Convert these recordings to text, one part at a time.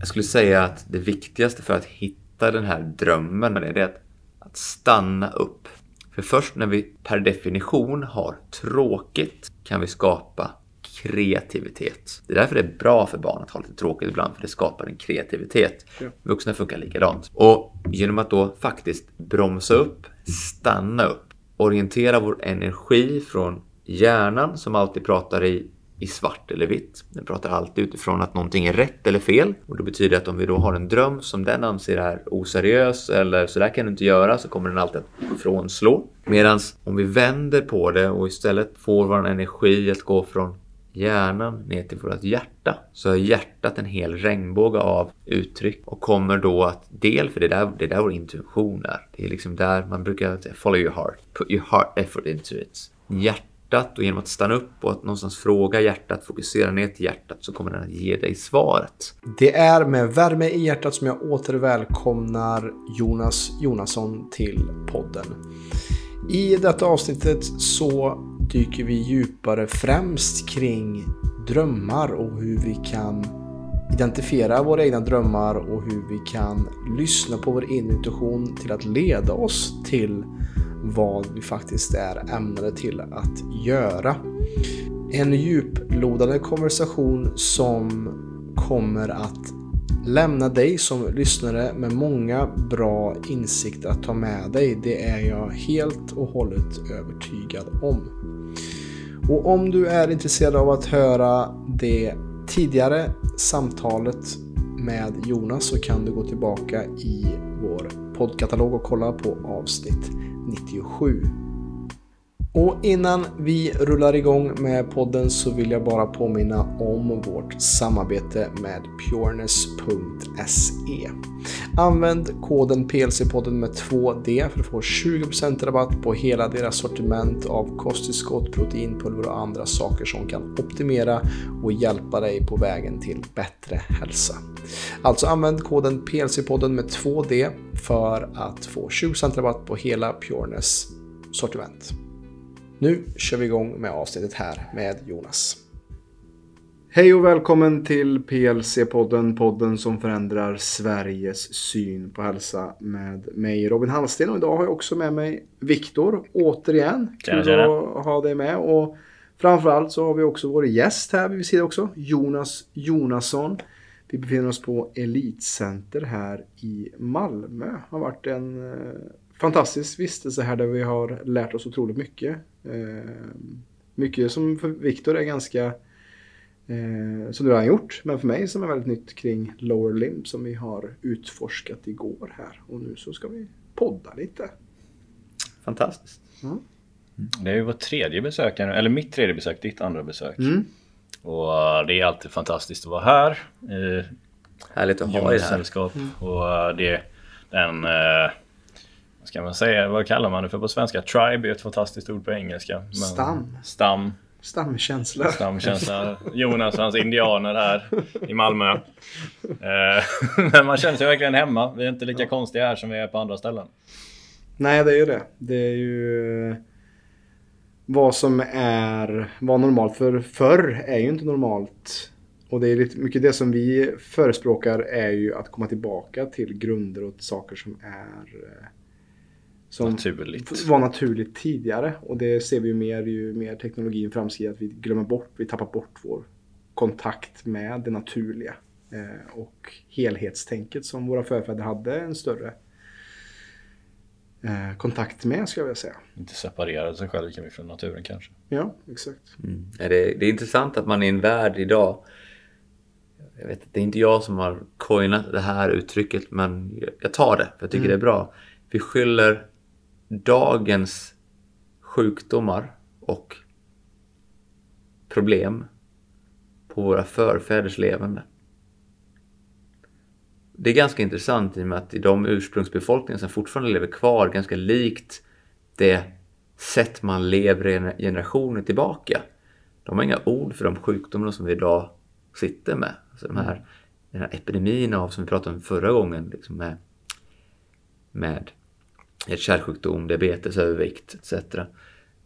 Jag skulle säga att det viktigaste för att hitta den här drömmen är det att, att stanna upp. För först när vi per definition har tråkigt kan vi skapa kreativitet. Det är därför det är bra för barn att ha lite tråkigt ibland, för det skapar en kreativitet. Ja. Vuxna funkar likadant. Och genom att då faktiskt bromsa upp, stanna upp, orientera vår energi från hjärnan som alltid pratar i i svart eller vitt. Den pratar alltid utifrån att någonting är rätt eller fel. Och det betyder att om vi då har en dröm som den anser är oseriös eller så där kan du inte göra så kommer den alltid att frånslå. Medan om vi vänder på det och istället får vår energi att gå från hjärnan ner till vårt hjärta så är hjärtat en hel regnbåge av uttryck och kommer då att del för det där, det där vår intuition är. Det är liksom där man brukar säga follow your heart, put your heart effort into it. Hjärtat och genom att stanna upp och att någonstans fråga hjärtat, fokusera ner till hjärtat så kommer den att ge dig svaret. Det är med värme i hjärtat som jag återvälkomnar Jonas Jonasson till podden. I detta avsnittet så dyker vi djupare främst kring drömmar och hur vi kan identifiera våra egna drömmar och hur vi kan lyssna på vår intuition till att leda oss till vad vi faktiskt är ämnade till att göra. En djuplodande konversation som kommer att lämna dig som lyssnare med många bra insikter att ta med dig. Det är jag helt och hållet övertygad om. Och om du är intresserad av att höra det tidigare samtalet med Jonas så kan du gå tillbaka i vår poddkatalog och kolla på avsnitt 97. Och innan vi rullar igång med podden så vill jag bara påminna om vårt samarbete med pureness.se. Använd koden PLC-podden med 2D för att få 20% rabatt på hela deras sortiment av kosttillskott, proteinpulver och andra saker som kan optimera och hjälpa dig på vägen till bättre hälsa. Alltså använd koden PLC-podden med 2D för att få 20% rabatt på hela Pureness sortiment. Nu kör vi igång med avsnittet här med Jonas. Hej och välkommen till PLC-podden, podden som förändrar Sveriges syn på hälsa med mig Robin Hallsten och idag har jag också med mig Viktor återigen. Kul att ha dig med och framförallt så har vi också vår gäst här vid sidan också, Jonas Jonasson. Vi befinner oss på Elitcenter här i Malmö. Det har varit en eh, fantastisk vistelse här där vi har lärt oss otroligt mycket. Eh, mycket som för Viktor är ganska eh, som du har gjort, men för mig som är väldigt nytt kring lower limb som vi har utforskat igår här. Och nu så ska vi podda lite. Fantastiskt. Mm. Det är ju vårt tredje besök, eller mitt tredje besök, ditt andra besök. Mm. Och det är alltid fantastiskt att vara här. Härligt att ha dig här. Sällskap. Mm. Och det, den eh, ska man säga, vad kallar man det för på svenska? Tribe är ett fantastiskt ord på engelska. Men stam. Stam. Stamkänsla. Stamkänsla. Jonas och hans indianer här i Malmö. Eh, men man känner sig verkligen hemma. Vi är inte lika konstiga här som vi är på andra ställen. Nej, det är ju det. Det är ju vad som är vad normalt för förr är ju inte normalt. Och det är lite mycket det som vi förespråkar är ju att komma tillbaka till grunder och saker som är eh, som naturligt. var naturligt tidigare. Och det ser vi ju mer ju mer teknologin framskrider. Att vi glömmer bort, vi tappar bort vår kontakt med det naturliga. Eh, och helhetstänket som våra förfäder hade en större eh, kontakt med skulle jag vilja säga. Inte separerade sig själv lika mycket från naturen kanske. Ja, exakt. Mm. Det, det, är intressant att man i en värld idag jag vet, det är inte jag som har coinat det här uttrycket men jag tar det för jag tycker mm. det är bra. Vi skyller dagens sjukdomar och problem på våra förfäders levande. Det är ganska intressant i och med att i de ursprungsbefolkningar som fortfarande lever kvar ganska likt det sätt man lever generationer tillbaka. De har inga ord för de sjukdomar som vi idag sitter med. Alltså de här, den här epidemin av, som vi pratade om förra gången, liksom med, med kärlsjukdom, diabetes, övervikt etc.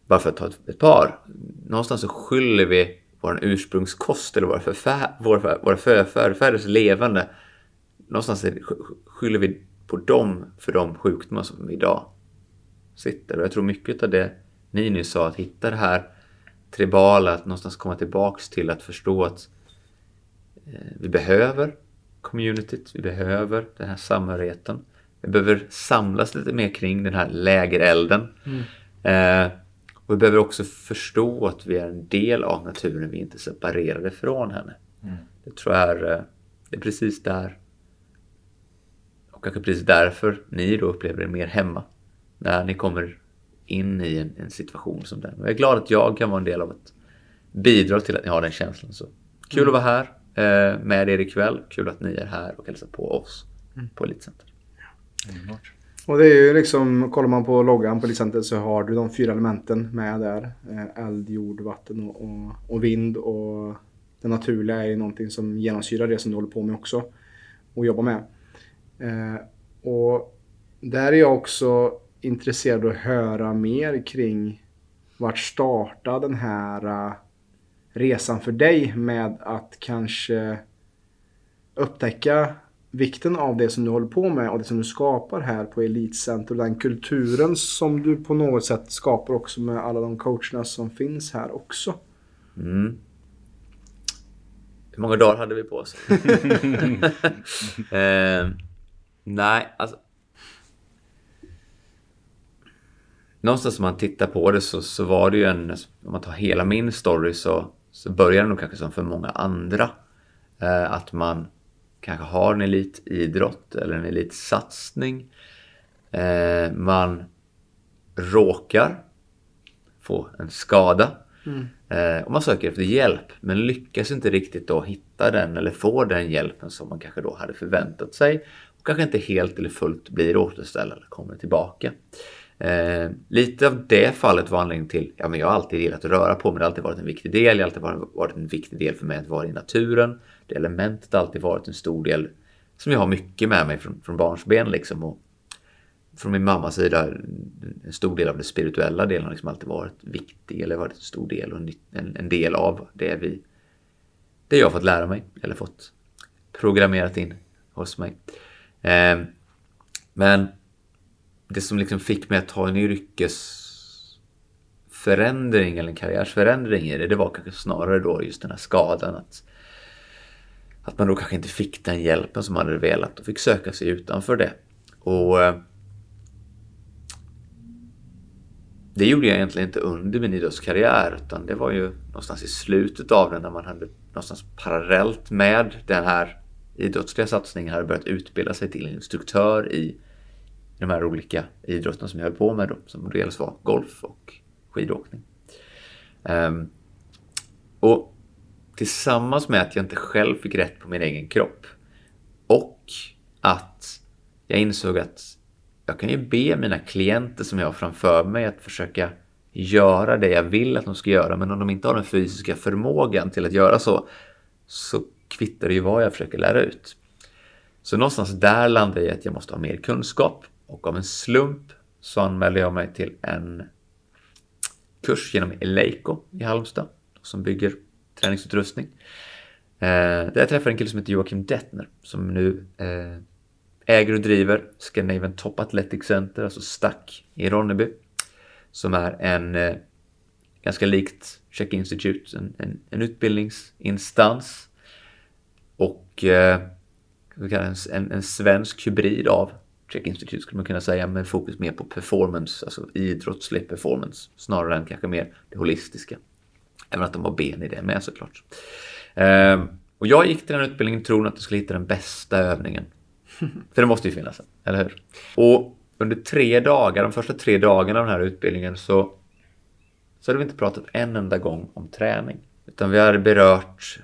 Bara för att ta ett, par. Någonstans så skyller vi vår ursprungskost eller våra, förfä, våra, våra förfäders levande någonstans skyller vi på dem för de sjukdomar som vi idag sitter. Och jag tror mycket av det ni nyss sa, att hitta det här tribala, att någonstans komma tillbaks till att förstå att eh, vi behöver communityt, vi behöver den här samhörigheten. Vi behöver samlas lite mer kring den här lägerelden. Mm. Eh, och vi behöver också förstå att vi är en del av naturen, vi är inte separerade från henne. Mm. Det tror jag är, eh, det är precis där och kanske precis därför ni då upplever er mer hemma. När ni kommer in i en, en, situation som den. Och jag är glad att jag kan vara en del av att bidra till att ni har den känslan. Så kul mm. att vara här eh, med er ikväll. Kul att ni är här och hälsar på oss mm. på Elitcenter. Mm. Och det är ju liksom, kollar man på loggan på Elitcenter så har du de fyra elementen med där. Eh, eld, jord, vatten och, och, och, vind. Och det naturliga är ju någonting som genomsyrar det som du håller på med också. Och jobbar med. Eh, och där är jag också intresserad av att höra mer kring vart startar den här uh, resan för dig med att kanske upptäcka vikten av det som du håller på med och det som du skapar här på Elitcenter och den kulturen som du på något sätt skapar också med alla de coacherna som finns här också. Mm. Hur många dagar hade vi på oss? eh, nej, alltså någonstans om man tittar på det så, så var det ju en, om man tar hela min story så, så börjar det nog kanske som för många andra. Eh, att man kanske har en elitidrott eller en elitsatsning. Eh, man råkar få en skada. Mm. Eh, och man söker efter hjälp men lyckas inte riktigt då hitta den eller få den hjälpen som man kanske då hade förväntat sig. Och kanske inte helt eller fullt blir återställd eller kommer tillbaka. Eh, lite av det fallet var anledningen till, ja men jag har alltid gillat att röra på mig, det har alltid varit en viktig del, det har alltid varit en viktig del för mig att vara i naturen. Det elementet har alltid varit en stor del som jag har mycket med mig från, från barnsben liksom. Och från min mammas sida, en stor del av den spirituella delen har liksom alltid varit viktig, eller varit en stor del och en, en del av det vi, det jag har fått lära mig, eller fått programmerat in hos mig. Eh, men det som liksom fick mig att ta en yrkesförändring eller en karriärsförändring i det, det var kanske snarare då just den här skadan. Att, att man då kanske inte fick den hjälpen som man hade velat och fick söka sig utanför det. Och eh, det gjorde jag egentligen inte under min idrottskarriär utan det var ju någonstans i slutet av den när man hade någonstans parallellt med den här idrottsliga satsningen hade börjat utbilda sig till instruktör i de här olika idrotterna som jag höll på med då, som dels var golf och skidåkning. Um, och tillsammans med att jag inte själv fick rätt på min egen kropp och att jag insåg att jag kan ju be mina klienter som jag har framför mig att försöka göra det jag vill att de ska göra men om de inte har den fysiska förmågan till att göra så så kvittar det ju vad jag försöker lära ut. Så någonstans där landade jag i att jag måste ha mer kunskap och av en slump så anmälde jag mig till en kurs genom Eleiko i Halmstad som bygger träningsutrustning. Eh, där jag träffade en kille som heter Joakim Detner som nu eh, äger och driver Scandinavian Top Athletic Center, alltså STAC i Ronneby. Som är en eh, ganska likt Check Institute, en, en, en utbildningsinstans. Och eh, en, en svensk hybrid av Check Institute skulle man kunna säga med fokus mer på performance, alltså idrottslig performance snarare än kanske mer det holistiska. Även att de har ben i det med såklart. Ehm, och jag gick till den utbildningen tron att jag skulle hitta den bästa övningen. För det måste ju finnas en, eller hur? Och under tre dagar, de första tre dagarna av den här utbildningen så, så hade vi inte pratat en enda gång om träning. Utan vi hade berört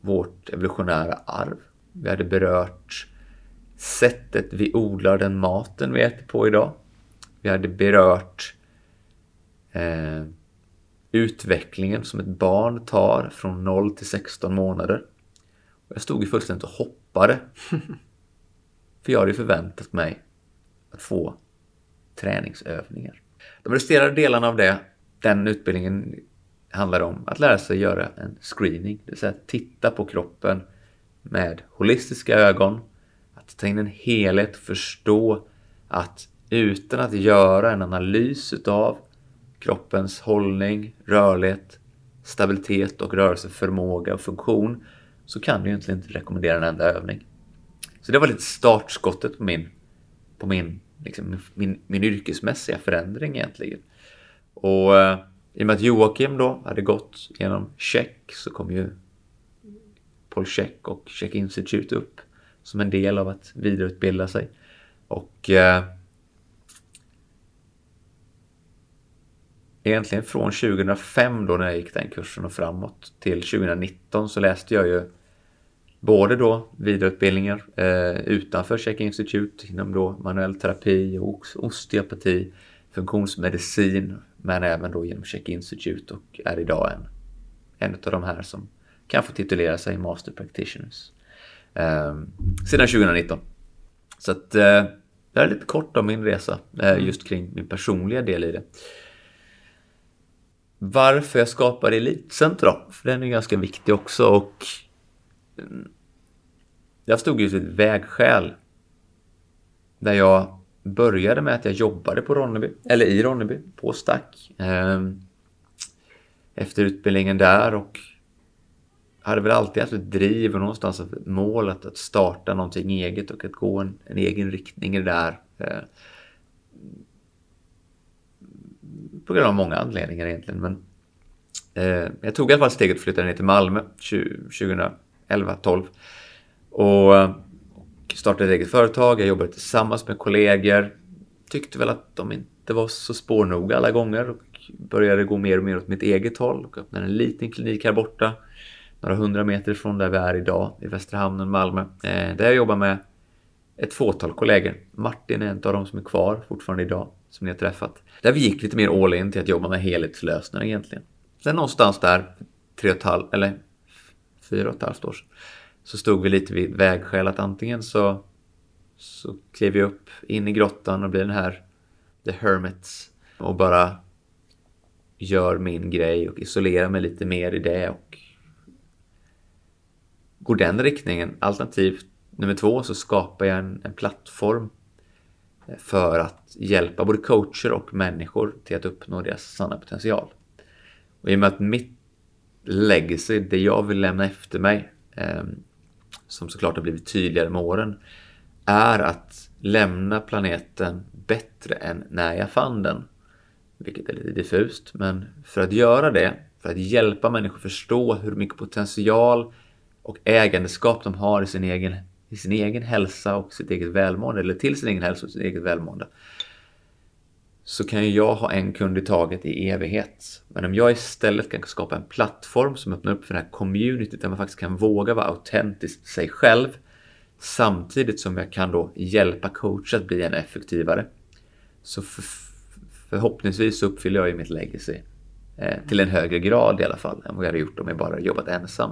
vårt evolutionära arv. Vi hade berört sättet vi odlar den maten vi äter på idag. Vi hade berört eh, utvecklingen som ett barn tar från 0 till 16 månader. Och jag stod ju fullständigt och hoppade. För jag hade förväntat mig att få träningsövningar. De resterande delarna av det, den utbildningen handlar om att lära sig göra en screening. Det vill säga titta på kroppen med holistiska ögon att ta in en helhet och förstå att utan att göra en analys utav kroppens hållning, rörlighet, stabilitet och rörelseförmåga och funktion så kan du egentligen inte rekommendera en enda övning. Så det var lite startskottet på min, på min, liksom, min, min yrkesmässiga förändring egentligen. Och eh, i och med att Joakim då hade gått genom Check så kom ju Paul Check och Check Institute upp som en del av att vidareutbilda sig. Och eh, egentligen från 2005 då när jag gick den kursen och framåt till 2019 så läste jag ju både då vidareutbildningar eh, utanför Check Institute inom då manuell terapi, och osteopati, funktionsmedicin men även då genom Check Institute och är idag en, en av de här som kan få titulera sig Master Practitioners. Eh, sedan 2019. Så att eh, det är lite kort om min resa eh, just kring min personliga del i det. Varför jag skapade Elitcenter då? För den är ganska viktig också och mm, jag stod ju vid ett vägskäl där jag började med att jag jobbade på Ronneby, eller i Ronneby, på Stack. Ehm, efter utbildningen där och hade väl alltid haft ett driv och någonstans ett mål att, att starta någonting eget och att gå en, en egen riktning i det där. Eh, på grund av många anledningar egentligen. Men eh, jag tog i alla fall steget att flytta ner till Malmö 2011-12. Och, och startade ett eget företag. Jag jobbade tillsammans med kollegor. Tyckte väl att de inte var så spårnoga alla gånger och började gå mer och mer åt mitt eget håll och öppnade en liten klinik här borta. Några hundra meter från där vi är idag i Västra Hamnen, Malmö. Eh, där jag jobbar med ett fåtal kollegor. Martin är en av dem som är kvar fortfarande idag, som ni har träffat. Där vi gick lite mer all in till att jobba med helhetslösningar egentligen. Sen någonstans där, tre och ett halvt, eller fyra och ett halvt år sedan, så stod vi lite vid vägskäl att antingen så, så klev vi upp in i grottan och blir den här The Hermits och bara gör min grej och isolerar mig lite mer i det och går den riktningen. Alternativt nummer två så skapar jag en, en plattform eh, för att hjälpa både coacher och människor till att uppnå deras sanna potential. Och i och med att mitt legacy, det jag vill lämna efter mig, eh, som såklart har blivit tydligare med åren, är att lämna planeten bättre än när jag fann den. Vilket är lite diffust, men för att göra det, för att hjälpa människor förstå hur mycket potential och ägandeskap de har i sin egen, i sin egen hälsa och sitt eget välmående, eller till sin egen hälsa och sitt eget välmående, så kan ju jag ha en kund i taget i evighet. Men om jag istället kan skapa en plattform som öppnar upp för det här communityt där man faktiskt kan våga vara autentisk sig själv samtidigt som jag kan då hjälpa coacher att bli ännu effektivare. Så för, förhoppningsvis uppfyller jag ju mitt legacy eh, till en högre grad i alla fall än vad jag hade gjort om jag bara jobbat ensam.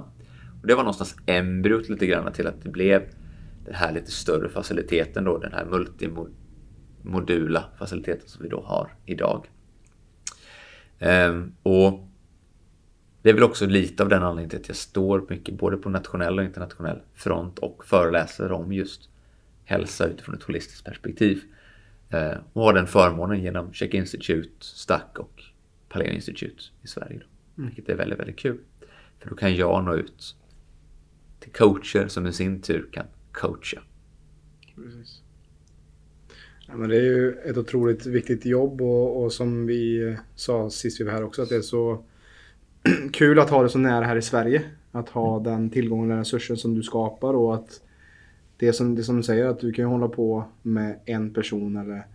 Och det var någonstans embryot lite grann till att det blev den här lite större faciliteten då, den här multimodula faciliteten som vi då har idag. Ehm, och det är väl också lite av den anledningen till att jag står mycket både på nationell och internationell front och föreläser om just hälsa utifrån ett holistiskt perspektiv. Ehm, och har den förmånen genom Check Institute, Stack och Paleo Institute i Sverige. Då, mm. vilket är väldigt, väldigt kul. För då kan jag nå ut till coacher som i sin tur kan coacha. Precis. Ja, men det är ju ett otroligt viktigt jobb och, och som vi sa sist vi var här också att det är så kul att ha det så nära här i Sverige. Att ha mm. den tillgången, den resursen som du skapar och att det som, det som du säger att du kan hålla på med en person eller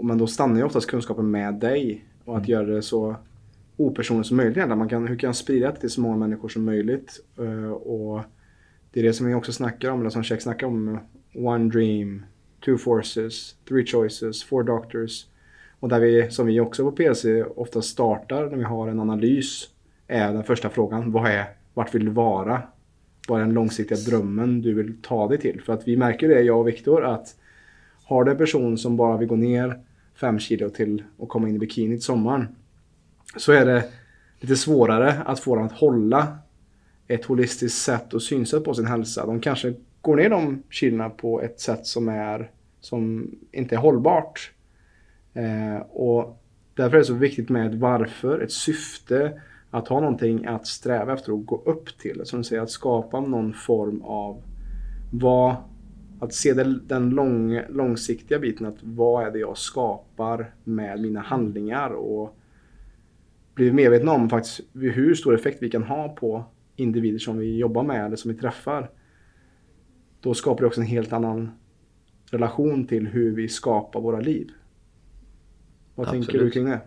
men då stannar ju oftast kunskapen med dig och att mm. göra det så opersonligt som möjligt. Man kan, hur kan jag sprida det till så många människor som möjligt? Uh, och det är det som vi också snackar om, eller som Check snackar om. One dream, two forces, three choices, four doctors. Och där vi, som vi också på PLC ofta startar när vi har en analys, är den första frågan, vad är, vart vill du vara? Vad är den långsiktiga drömmen du vill ta dig till? För att vi märker det, jag och Viktor, att har du en person som bara vill gå ner fem kilo till och komma in i bikini till sommaren, så är det lite svårare att få dem att hålla ett holistiskt sätt och synsätt på sin hälsa. De kanske går ner de kilona på ett sätt som, är, som inte är hållbart. Eh, och därför är det så viktigt med ett varför, ett syfte, att ha någonting att sträva efter och gå upp till. Som du säger, att skapa någon form av vad, att se den, den lång, långsiktiga biten, att vad är det jag skapar med mina handlingar och bli medvetna om faktiskt hur stor effekt vi kan ha på individer som vi jobbar med eller som vi träffar. Då skapar det också en helt annan relation till hur vi skapar våra liv. Vad Absolut. tänker du kring det?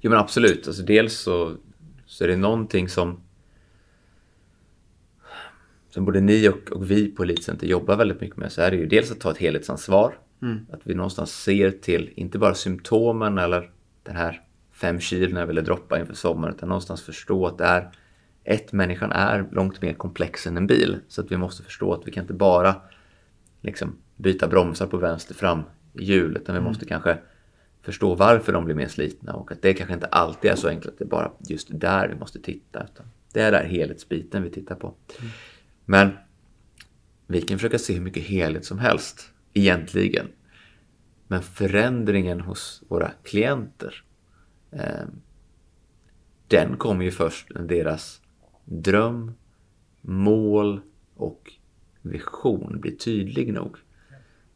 Jo men absolut. Alltså dels så, så är det någonting som som både ni och, och vi på Elitcenter jobbar väldigt mycket med så är det ju dels att ta ett helhetsansvar. Att vi någonstans ser till, inte bara symptomen eller den här fem kilon jag ville droppa inför sommaren, utan någonstans förstå att det är ett, människan är långt mer komplex än en bil. Så att vi måste förstå att vi kan inte bara liksom byta bromsar på vänster fram hjul, utan vi måste kanske förstå varför de blir mer slitna och att det kanske inte alltid är så enkelt att det är bara just där vi måste titta. Utan det är där helhetsbiten vi tittar på. Men vi kan försöka se hur mycket helhet som helst egentligen. Men förändringen hos våra klienter eh, den kommer ju först när deras dröm, mål och vision blir tydlig nog.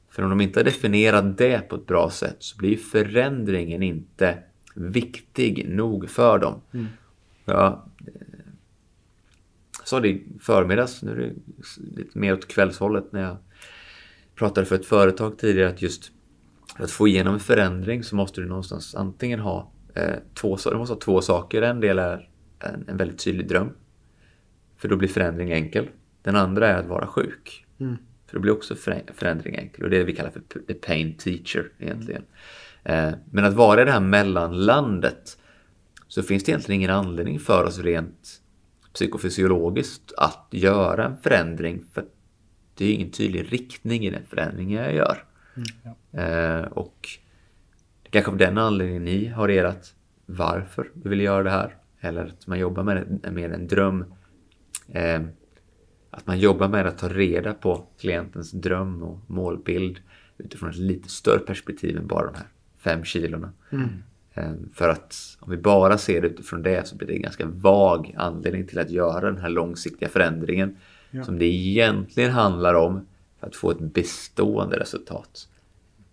För om de inte har definierat det på ett bra sätt så blir förändringen inte viktig nog för dem. Ja, eh, jag sa det i förmiddags, nu är det lite mer åt kvällshållet när jag pratade för ett företag tidigare att just för att få igenom en förändring så måste du någonstans antingen ha eh, två, du måste ha två saker. En del är en, en väldigt tydlig dröm. För då blir förändring enkel. Den andra är att vara sjuk. För då blir också förä- förändring enkel. Och det är det vi kallar för the pain teacher egentligen. Eh, men att vara i det här mellanlandet så finns det egentligen ingen anledning för oss rent psykofysiologiskt att göra en förändring. För det är ingen tydlig riktning i den förändringen jag gör. Eh, och det kanske av den anledningen ni har ert varför du vill göra det här. Eller att man jobbar med, med en dröm. Eh, att man jobbar med att ta reda på klientens dröm och målbild utifrån ett lite större perspektiv än bara de här fem kilorna. Eh, För att om vi bara ser det utifrån det så blir det en ganska vag anledning till att göra den här långsiktiga förändringen. Som det egentligen handlar om för att få ett bestående resultat.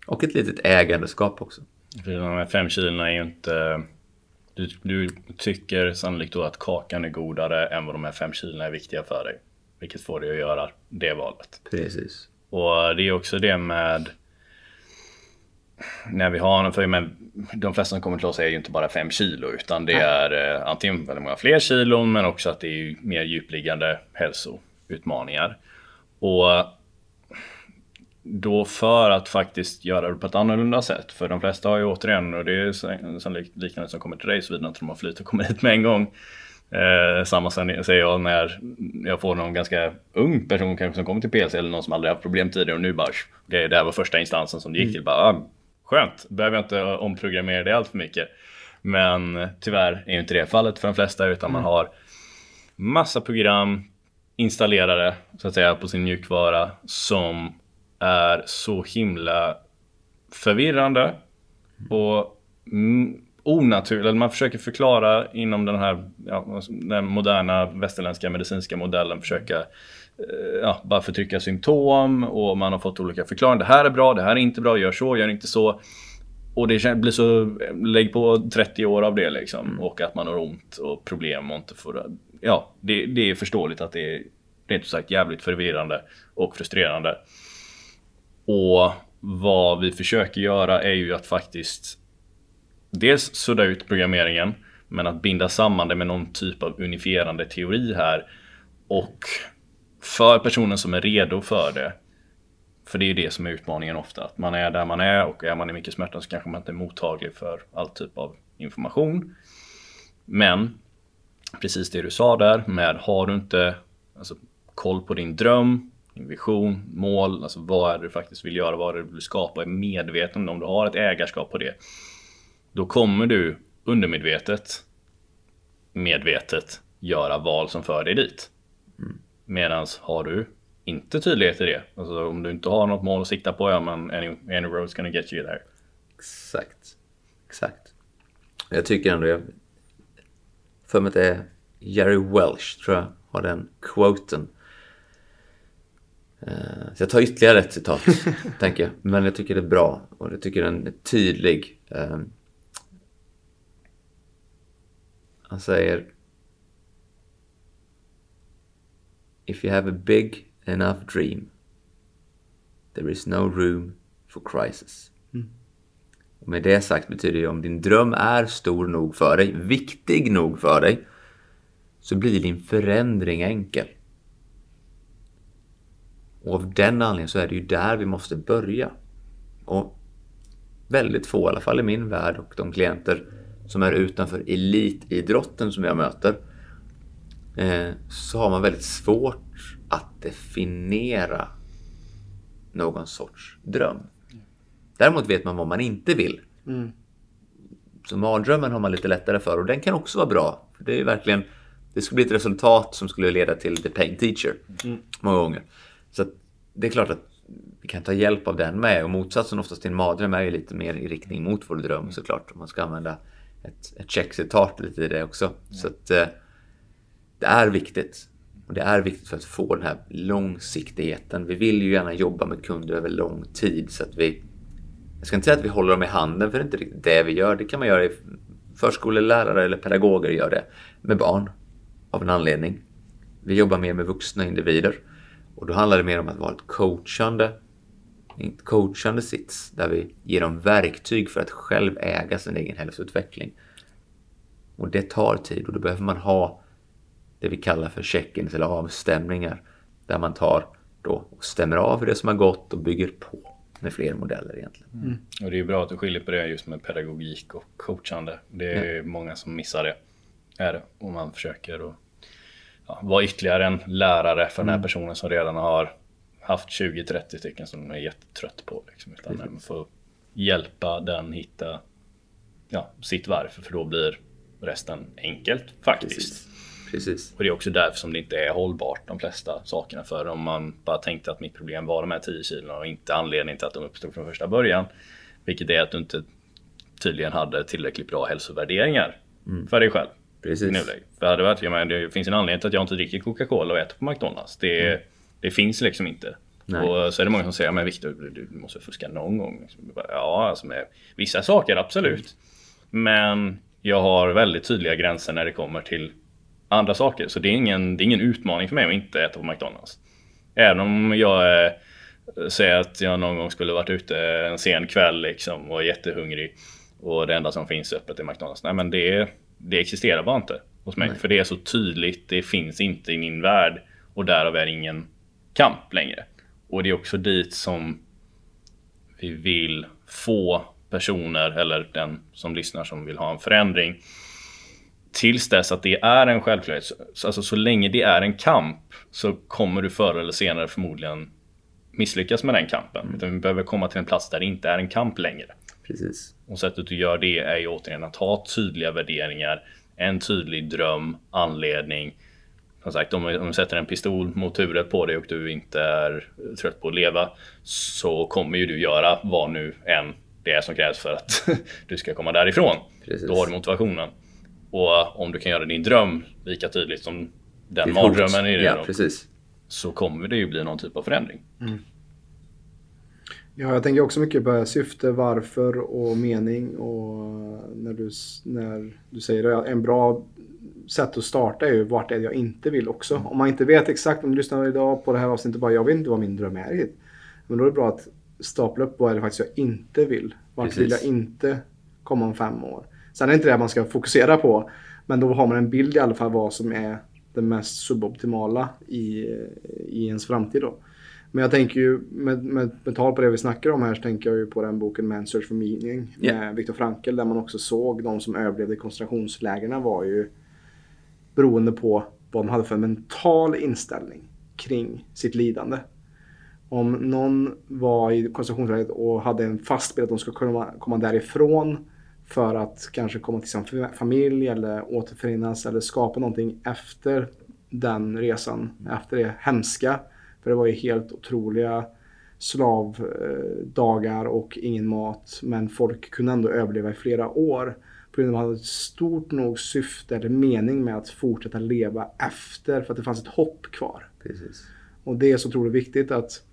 Och ett litet ägandeskap också. För de här fem kilona är ju inte... Du, du tycker sannolikt då att kakan är godare än vad de här fem kilona är viktiga för dig. Vilket får dig att göra det valet. Precis. Och det är också det med när vi har, för men de flesta som kommer till oss är ju inte bara 5 kilo utan det är eh, antingen väldigt många fler kilon men också att det är mer djupliggande hälsoutmaningar. Och då för att faktiskt göra det på ett annorlunda sätt. För de flesta har ju återigen, och det är sannolikt liknande som kommer till dig såvida inte de har flyt och kommer hit med en gång. Eh, samma säger jag när jag får någon ganska ung person kanske som kommer till PLC eller någon som aldrig haft problem tidigare och nu bara det, det här var första instansen som det gick till. Bara, ah, skönt, behöver jag inte omprogrammera det allt för mycket. Men tyvärr är ju inte det fallet för de flesta utan man har massa program installerade så att säga på sin mjukvara som är så himla förvirrande och mm, onaturligt. Man försöker förklara inom den här ja, den moderna västerländska medicinska modellen försöka eh, ja, bara förtrycka symptom och man har fått olika förklaringar. Det här är bra, det här är inte bra, gör så, gör inte så. Och det blir så, lägg på 30 år av det liksom. Och att man har ont och problem och inte får, ja, det, det är förståeligt att det är rent ut sagt jävligt förvirrande och frustrerande. Och vad vi försöker göra är ju att faktiskt dels sudda ut programmeringen men att binda samman det med någon typ av unifierande teori här. Och för personen som är redo för det. För det är ju det som är utmaningen ofta. Att man är där man är och är man i mycket smärta så kanske man inte är mottaglig för all typ av information. Men precis det du sa där med har du inte alltså, koll på din dröm, vision, mål, alltså vad är det du faktiskt vill göra, vad är det du vill skapa, är medveten om du har ett ägarskap på det. Då kommer du undermedvetet, medvetet göra val som för dig dit. Medans har du inte tydlighet i det. Alltså om du inte har något mål att sikta på, ja men any, any road's gonna get you there. Exakt. Exakt. Jag tycker ändå, jag för mig att det är Jerry Welsh tror jag har den quoten. Eh, Så jag tar ytterligare ett citat, tänker jag. Men jag tycker det är bra och jag tycker den är tydlig. Eh, Han säger If you have a big enough dream there is no room for crisis. Och med det sagt betyder det om din dröm är stor nog för dig, viktig nog för dig, så blir din förändring enkel. Och av den anledningen så är det ju där vi måste börja. Och väldigt få, i alla fall i min värld och de klienter som är utanför elitidrotten som jag möter, eh, så har man väldigt svårt att definiera någon sorts dröm. Däremot vet man vad man inte vill. Så mardrömmen har man lite lättare för och den kan också vara bra. För det är verkligen, det skulle bli ett resultat som skulle leda till the pain teacher. Många gånger. Så det är klart att vi kan ta hjälp av den med. Och motsatsen oftast till en mardröm är ju lite mer i riktning mot vår dröm såklart. Om man ska använda ett, ett checkcitat lite i det också. Så att eh, det är viktigt. Och det är viktigt för att få den här långsiktigheten. Vi vill ju gärna jobba med kunder över lång tid så att vi jag ska inte säga att vi håller dem i handen för det är inte riktigt det vi gör. Det kan man göra i förskolelärare eller pedagoger gör det med barn av en anledning. Vi jobbar mer med vuxna individer och då handlar det mer om att vara ett coachande, en coachande sits där vi ger dem verktyg för att själv äga sin egen hälsoutveckling. Och det tar tid och då behöver man ha det vi kallar för check-ins eller avstämningar där man tar då och stämmer av det som har gått och bygger på med fler modeller egentligen. Och det är bra att du skiljer på det just med pedagogik och coachande. Det är många som missar det. Är det. Och man försöker att ja, vara ytterligare en lärare för den här personen som redan har haft 20-30 stycken som de är jättetrött på. Liksom. Utan man får hjälpa den hitta ja, sitt varför för då blir resten enkelt faktiskt. Precis. Precis. Och det är också därför som det inte är hållbart de flesta sakerna. För om man bara tänkte att mitt problem var de här 10 kilona och inte anledningen till att de uppstod från första början. Vilket är att du inte tydligen hade tillräckligt bra hälsovärderingar för dig själv. I Precis. nuläget. För hade varit, jag menar, det finns en anledning till att jag inte dricker Coca-Cola och äter på McDonalds. Det, det finns liksom inte. Nej. Och så är det många som säger, men Viktor, du, du måste fuska någon gång. Ja, alltså med vissa saker absolut. Men jag har väldigt tydliga gränser när det kommer till andra saker. Så det är ingen, det är ingen utmaning för mig att inte äta på McDonalds. Även om jag eh, säger att jag någon gång skulle varit ute en sen kväll liksom och är jättehungrig och det enda som finns öppet är McDonalds. Nej men det, det existerar bara inte hos mig. Nej. För det är så tydligt, det finns inte i min värld och därav är det ingen kamp längre. Och det är också dit som vi vill få personer eller den som lyssnar som vill ha en förändring tills dess att det är en självklarhet, så- alltså så länge det är en kamp så kommer du förr eller senare förmodligen misslyckas med den kampen. Utan vi behöver komma till en plats där det inte är en kamp längre. Precis. Och sättet du gör det är ju återigen att ha tydliga värderingar, en tydlig dröm, anledning. Som sagt, om om du sätter en pistol mot huvudet på dig och du inte är trött på att leva så kommer ju du göra vad nu än det är som krävs för att du ska komma därifrån. Precis. Då har du motivationen. Och om du kan göra din dröm lika tydligt som den mardrömmen i din Ja, dröm, precis. så kommer det ju bli någon typ av förändring. Ja, jag tänker också mycket på syfte, varför och mening. Och när du, när du säger det, en bra sätt att starta är ju vart är det jag inte vill också. Om man inte vet exakt, om du lyssnar idag på det här avsnittet bara jag vet inte vad min dröm är. Men då är det bra att stapla upp vad är det faktiskt jag inte vill. Vart Precis. vill jag inte komma om fem år. Sen är det inte det man ska fokusera på. Men då har man en bild i alla fall vad som är det mest suboptimala i, i ens framtid då. Men jag tänker ju med, med, med tal på det vi snackar om här så tänker jag ju på den boken Man's Search for Meaning Ja. med Viktor Frankl där man också såg de som överlevde koncentrationslägren var ju beroende på vad de hade för mental inställning kring sitt lidande. Om någon var i koncentrationslägret och hade en fast bild att de skulle kunna komma därifrån för att kanske komma till sin fa- familj eller återförenas eller skapa någonting efter den resan, efter det hemska För det var ju helt otroliga slavdagar och ingen mat. Men folk kunde ändå överleva i flera år. På grund av att de hade ett stort nog syfte eller mening med att fortsätta leva efter. För att det fanns ett hopp kvar. Precis. Och det är så otroligt viktigt att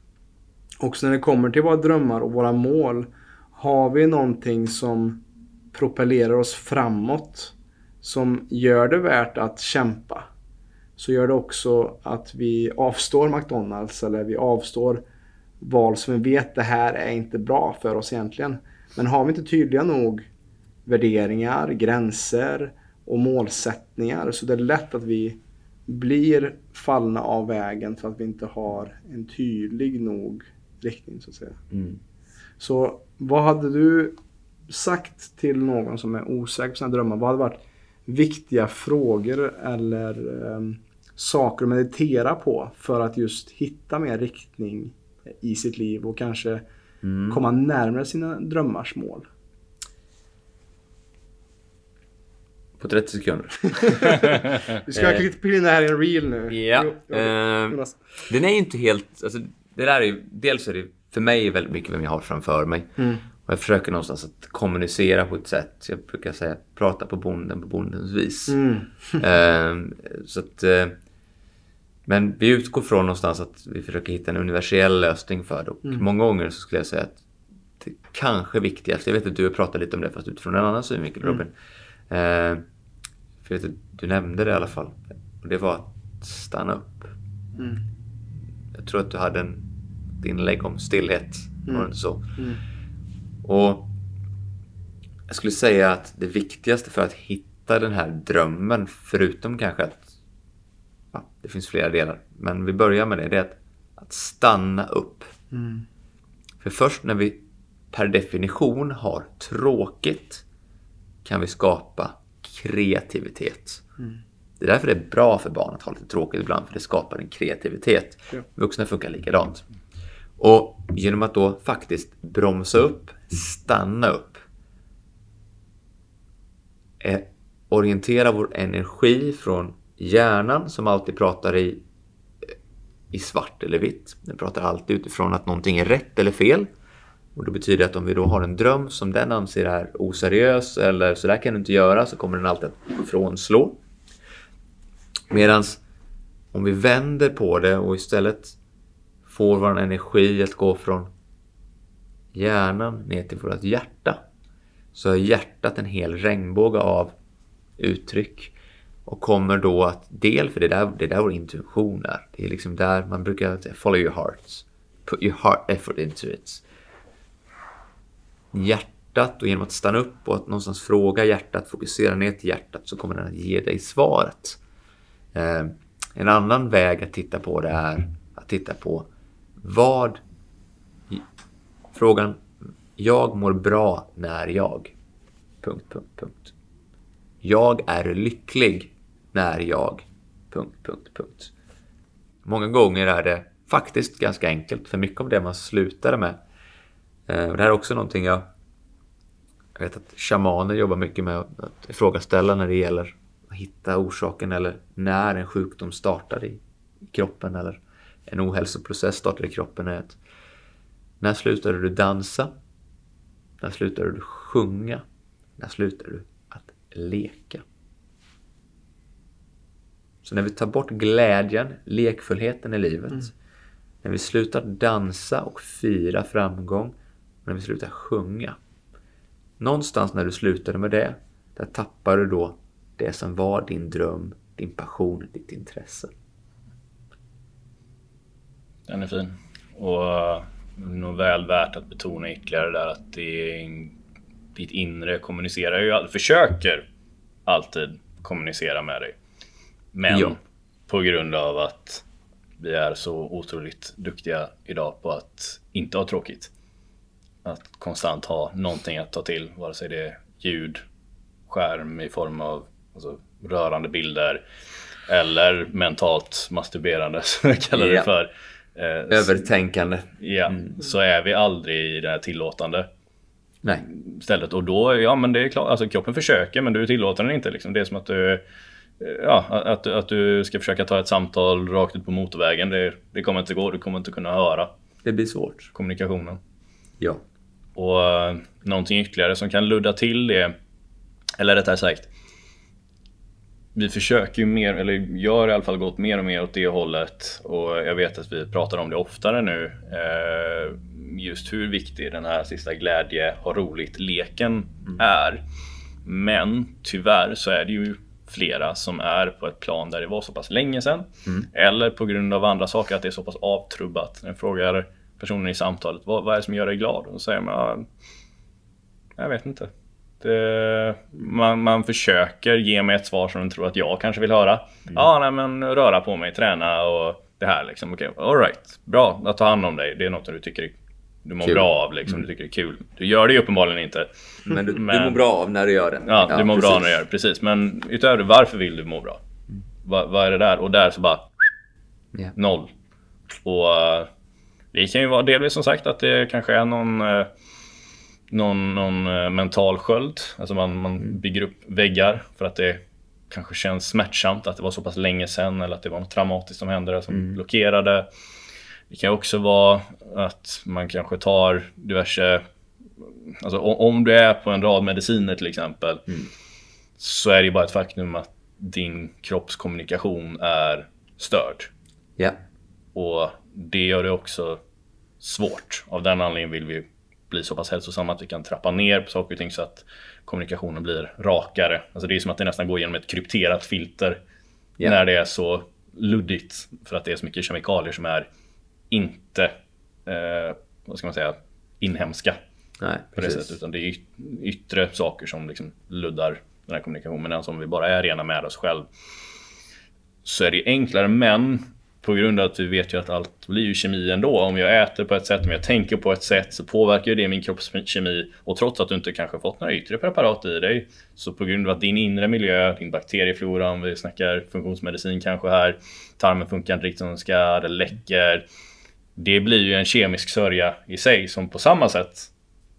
också när det kommer till våra drömmar och våra mål. Har vi någonting som propellerar oss framåt. Som gör det värt att kämpa. Så gör det också att vi avstår McDonalds eller vi avstår val som vi vet det här är inte bra för oss egentligen. Men har vi inte tydliga nog värderingar, gränser och målsättningar så det är lätt att vi blir fallna av vägen för att vi inte har en tydlig nog riktning så att säga. Mm. Så vad hade du sagt till någon som är osäker på sina drömmar? Vad hade varit viktiga frågor eller um, saker att meditera på för att just hitta mer riktning i sitt liv och kanske Mm. komma närmare sina drömmars mål? På 30 sekunder. Vi ska klippa in det här i en reel nu. Ja. Jo, jo, eh. Den är ju inte helt... Alltså, det där är ju, dels är det för mig väldigt mycket vem jag har framför mig. Mm. Och jag försöker någonstans att kommunicera på ett sätt. Jag brukar säga prata på bonden på bondens vis. Mm. Eh, så att, eh, men vi utgår från någonstans att vi försöker hitta en universell lösning för det. Och Mm. många gånger så skulle jag säga att det kanske viktigaste, jag vet att du har pratat lite om det fast utifrån en annan synvinkel Mm. Robin. Eh, för jag vet att du nämnde det i alla fall. Och det var att stanna upp. Mm. Jag tror att du hade en, ett inlägg om stillhet. Var det inte så? Mm. Och jag skulle säga att det viktigaste för att hitta den här drömmen, förutom kanske att det finns flera delar, men vi börjar med det, det är att, att stanna upp. Mm. För först när vi per definition har tråkigt kan vi skapa kreativitet. Det är därför det är bra för barn att ha lite tråkigt ibland, för det skapar en kreativitet. Ja. Vuxna funkar likadant. Och genom att då faktiskt bromsa upp, stanna upp, eh, orientera vår energi från hjärnan som alltid pratar i, i svart eller vitt. Den pratar alltid utifrån att någonting är rätt eller fel. Och det betyder att om vi då har en dröm som den anser är oseriös eller så där kan du inte göra så kommer den alltid att frånslå. Medan om vi vänder på det och istället får vår energi att gå från hjärnan ner till vårt hjärta så är hjärtat en hel regnbåge av uttryck och kommer då att del för det där, det är där vår intuition är. Det är liksom där man brukar säga follow your heart. Put your heart effort into it. Hjärtat och genom att stanna upp och att någonstans fråga hjärtat, fokusera ner till hjärtat så kommer den att ge dig svaret. Eh, en annan väg att titta på det är att titta på vad frågan jag mår bra när jag... Punkt, punkt, punkt. Jag är lycklig när jag... Punkt, punkt, punkt. Många gånger är det faktiskt ganska enkelt, för mycket av det man slutade med. Eh, och det här är också någonting jag... Jag vet att shamaner jobbar mycket med att ifrågaställa när det gäller att hitta orsaken eller när en sjukdom startar i kroppen eller en ohälsoprocess startar i kroppen. är att När slutade du dansa? När slutade du sjunga? När slutade du att leka? Så när vi tar bort glädjen, lekfullheten i livet, när vi slutar dansa och fira framgång, och när vi slutar sjunga. Någonstans när du slutade med det, där tappar du då det som var din dröm, din passion, ditt intresse. Den är fin. Och uh, nog väl värt att betona ytterligare där att det är en, ditt inre kommunicerar ju, försöker alltid kommunicera med dig. Men Ja. på grund av att vi är så otroligt duktiga idag på att inte ha tråkigt. Att konstant ha någonting att ta till, vare sig det är ljud, skärm i form av alltså, rörande bilder eller mentalt masturberande som jag kallar det för. Eh, Övertänkande. Ja, så är vi aldrig i det här tillåtande Nej. stället. Och då, ja men det är klart, alltså kroppen försöker men du tillåter den inte. Liksom. Det är som att du ja, att, att du ska försöka ta ett samtal rakt ut på motorvägen. Det, det kommer inte gå, du kommer inte kunna höra. Det blir svårt. Kommunikationen. Ja. Och uh, någonting ytterligare som kan ludda till det, eller rättare sagt, vi försöker ju mer, eller jag har i alla fall gått mer och mer åt det hållet och jag vet att vi pratar om det oftare nu. Uh, just hur viktig den här sista glädje, ha roligt-leken mm. är. Men tyvärr så är det ju flera som är på ett plan där det var så pass länge sedan. Mm. Eller på grund av andra saker att det är så pass avtrubbat. När jag frågar personen i samtalet vad, vad är det som gör dig glad? Och då säger man Jag vet inte. Det, man, man försöker ge mig ett svar som de tror att jag kanske vill höra. Mm. Ja, nej men röra på mig, träna och det här liksom. Okej, okay, alright. Bra att ta hand om dig. Det är något du tycker du mår kul. bra av liksom, mm. du tycker det är kul. Du gör det ju uppenbarligen inte. Men du, men, du mår bra av när du gör det. Ja, ja du mår precis. bra när du gör det, precis. Men utöver det, varför vill du må bra? Mm. Vad va är det där? Och där så bara yeah. noll. Och uh, det kan ju vara delvis som sagt att det kanske är någon uh, någon, någon uh, mental sköld. Alltså man, man mm. bygger upp väggar för att det kanske känns smärtsamt att det var så pass länge sedan eller att det var något traumatiskt som hände som mm. blockerade. Det kan också vara att man kanske tar diverse Alltså om du är på en rad mediciner till exempel mm. Så är det bara ett faktum att din kroppskommunikation är störd. Ja. Och det gör det också svårt. Av den anledningen vill vi bli så pass hälsosamma att vi kan trappa ner på saker och ting så att kommunikationen blir rakare. Alltså det är som att det nästan går genom ett krypterat filter yeah. när det är så luddigt för att det är så mycket kemikalier som är inte eh, vad ska man säga, inhemska. Nej, på det sättet, utan det är yttre saker som liksom luddar den här kommunikationen. Men om vi bara är rena med oss själv så är det enklare. Men på grund av att vi vet ju att allt blir ju kemi ändå. Om jag äter på ett sätt, om jag tänker på ett sätt så påverkar det min kroppskemi. Och trots att du inte kanske fått några yttre preparat i dig så på grund av att din inre miljö, din bakterieflora, om vi snackar funktionsmedicin kanske här, tarmen funkar inte riktigt som den ska, det läcker det blir ju en kemisk sörja i sig som på samma sätt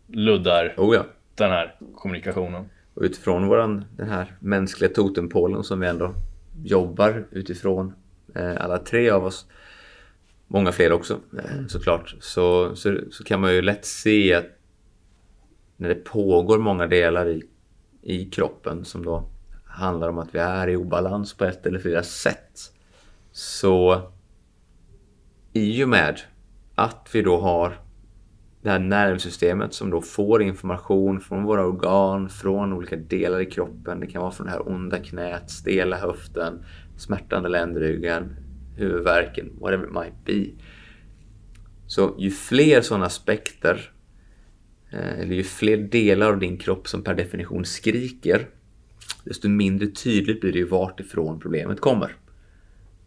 luddar oh ja. den här kommunikationen. Och utifrån våran, den här mänskliga totempålen som vi ändå jobbar utifrån, eh, alla tre av oss, många fler också eh, såklart, så, så, så, kan man ju lätt se att när det pågår många delar i, i kroppen som då handlar om att vi är i obalans på ett eller flera sätt, så i och med att vi då har det här nervsystemet som då får information från våra organ, från olika delar i kroppen. Det kan vara från det här onda knät, stela höften, smärtande ländryggen, huvudvärken, whatever it might be. Så ju fler sådana aspekter, eh, eller ju fler delar av din kropp som per definition skriker, desto mindre tydligt blir det ju vart ifrån problemet kommer.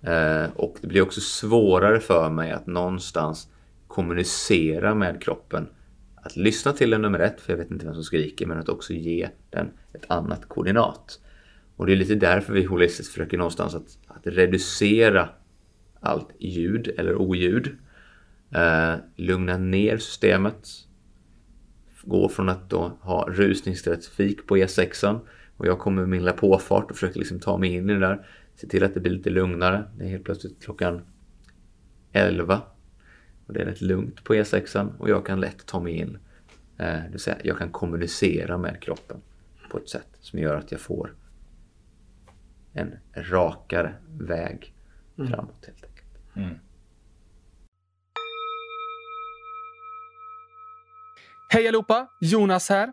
Eh, och det blir också svårare för mig att någonstans kommunicera med kroppen. Att lyssna till den nummer ett, för jag vet inte vem som skriker, men att också ge den ett annat koordinat. Och det är lite därför vi holistiskt försöker någonstans att, att reducera allt ljud eller oljud. Eh, lugna ner systemet. Gå från att då ha rusningstrafik på E6 och jag kommer med min lilla påfart och försöker liksom ta mig in i det där Se till att det blir lite lugnare. Det är helt plötsligt klockan 11. Och det är rätt lugnt på E6 och jag kan lätt ta mig in. Det vill säga, jag kan kommunicera med kroppen på ett sätt som gör att jag får en rakare väg mm. framåt helt enkelt. Mm. Hej allihopa! Jonas här.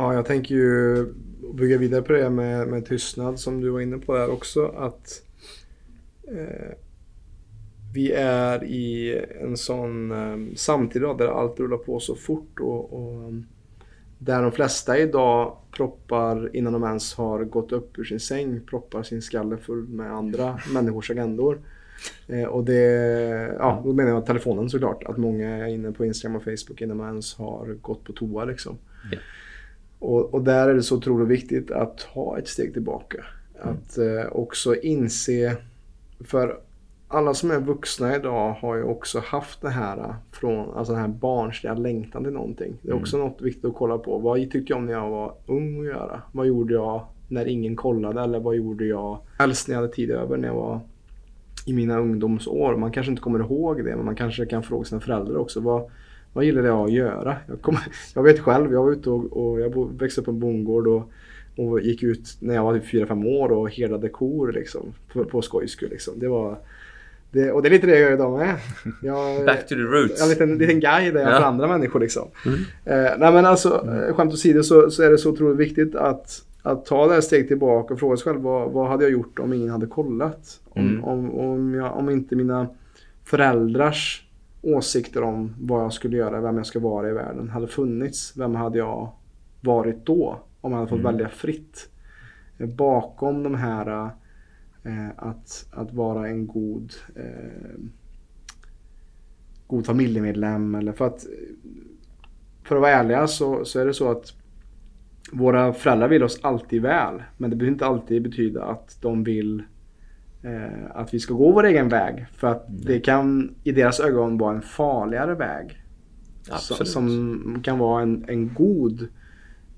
Ja, jag tänker ju bygga vidare på det med, med tystnad som du var inne på där också. Att eh, vi är i en sån eh, samtid där allt rullar på så fort och, och ehm, där de flesta idag proppar innan de ens har gått upp ur sin säng, proppar sin skalle full med andra människors agendor. Eh, och det, ja, då menar jag telefonen såklart. Att många är inne på Instagram och Facebook innan man ens har gått på toa liksom. Yeah. Och, och där är det så otroligt viktigt att ta ett steg tillbaka. Att eh, också inse, för alla som är vuxna idag har ju också haft det här från, alltså den här barnsliga längtan till någonting. Det är också något viktigt att kolla på. Vad tyckte jag om när jag var ung att göra? Vad gjorde jag när ingen kollade? Eller vad gjorde jag helst när jag hade tid över när jag var i mina ungdomsår? Man kanske inte kommer ihåg det, men man kanske kan fråga sina föräldrar också. Vad, vad gillade jag att göra? Jag, kom, jag vet själv, jag var ute och, och jag växte upp på en bondgård och, och gick ut när jag var typ 4-5 år och herdade kor liksom, på, på skojs skull. Liksom. Det var, det, och det är lite det jag gör idag med. Jag, Back to the roots. jag är en liten, liten guide där jag Ja. för andra människor. Liksom. Eh, nej men alltså, eh, skämt åsido så, så är det så otroligt viktigt att, att ta det här steget tillbaka och fråga sig själv vad, vad hade jag gjort om ingen hade kollat? Om, Mm. om, om, jag, om inte mina föräldrars åsikter om vad jag skulle göra, vem jag ska vara i världen hade funnits. Vem hade jag varit då? Om jag hade fått välja fritt. Bakom de här eh, att, att vara en god eh, god familjemedlem eller för att för att vara ärliga så, så är det så att våra föräldrar vill oss alltid väl. Men det behöver inte alltid betyda att de vill eh, att vi ska gå vår egen väg. För att det kan i deras ögon vara en farligare väg. Som, Absolut. som kan vara en, en god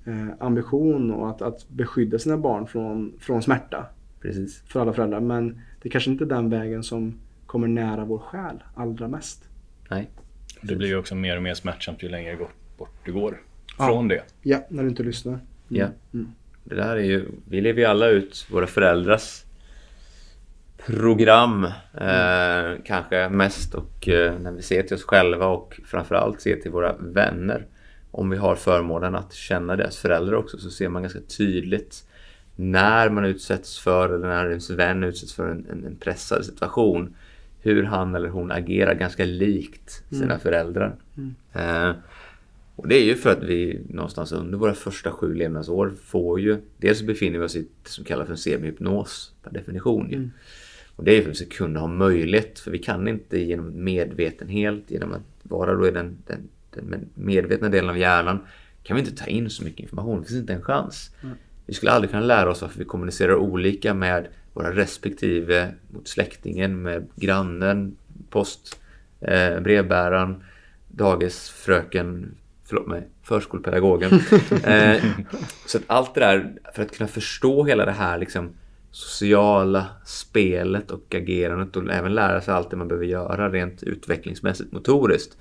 eh, ambition och att, att beskydda sina barn från, från smärta Precis. för alla föräldrar. Men det kanske inte är den vägen som kommer nära vår själ allra mest. Nej. Det blir ju också mer och mer smärtsamt ju längre bort- bort du går Ja. från det. Ja, när du inte lyssnar. Ja. Det där är ju, vi lever ju alla ut våra föräldrars program eh, kanske mest och eh, när vi ser till oss själva och framförallt ser till våra vänner. Om vi har förmånen att känna deras föräldrar också så ser man ganska tydligt när man utsätts för eller när ens vän utsätts för en, en, en pressad situation hur han eller hon agerar ganska likt sina föräldrar. Eh, och det är ju för att vi någonstans under våra första sju levnadsår får ju, dels befinner vi oss i det som kallas för en semihypnos per definition ju. Och det är för att vi ska kunna ha möjlighet, för vi kan inte genom medvetenhet, genom att vara då i den, den, den medvetna delen av hjärnan, kan vi inte ta in så mycket information. Det finns inte en chans. Vi skulle aldrig kunna lära oss varför vi kommunicerar olika med våra respektive, mot släktingen, med grannen, post, eh, brevbäraren, dagisfröken, förlåt mig, förskolepedagogen. eh, så att allt det där, för att kunna förstå hela det här liksom sociala spelet och agerandet och även lära sig allt det man behöver göra rent utvecklingsmässigt motoriskt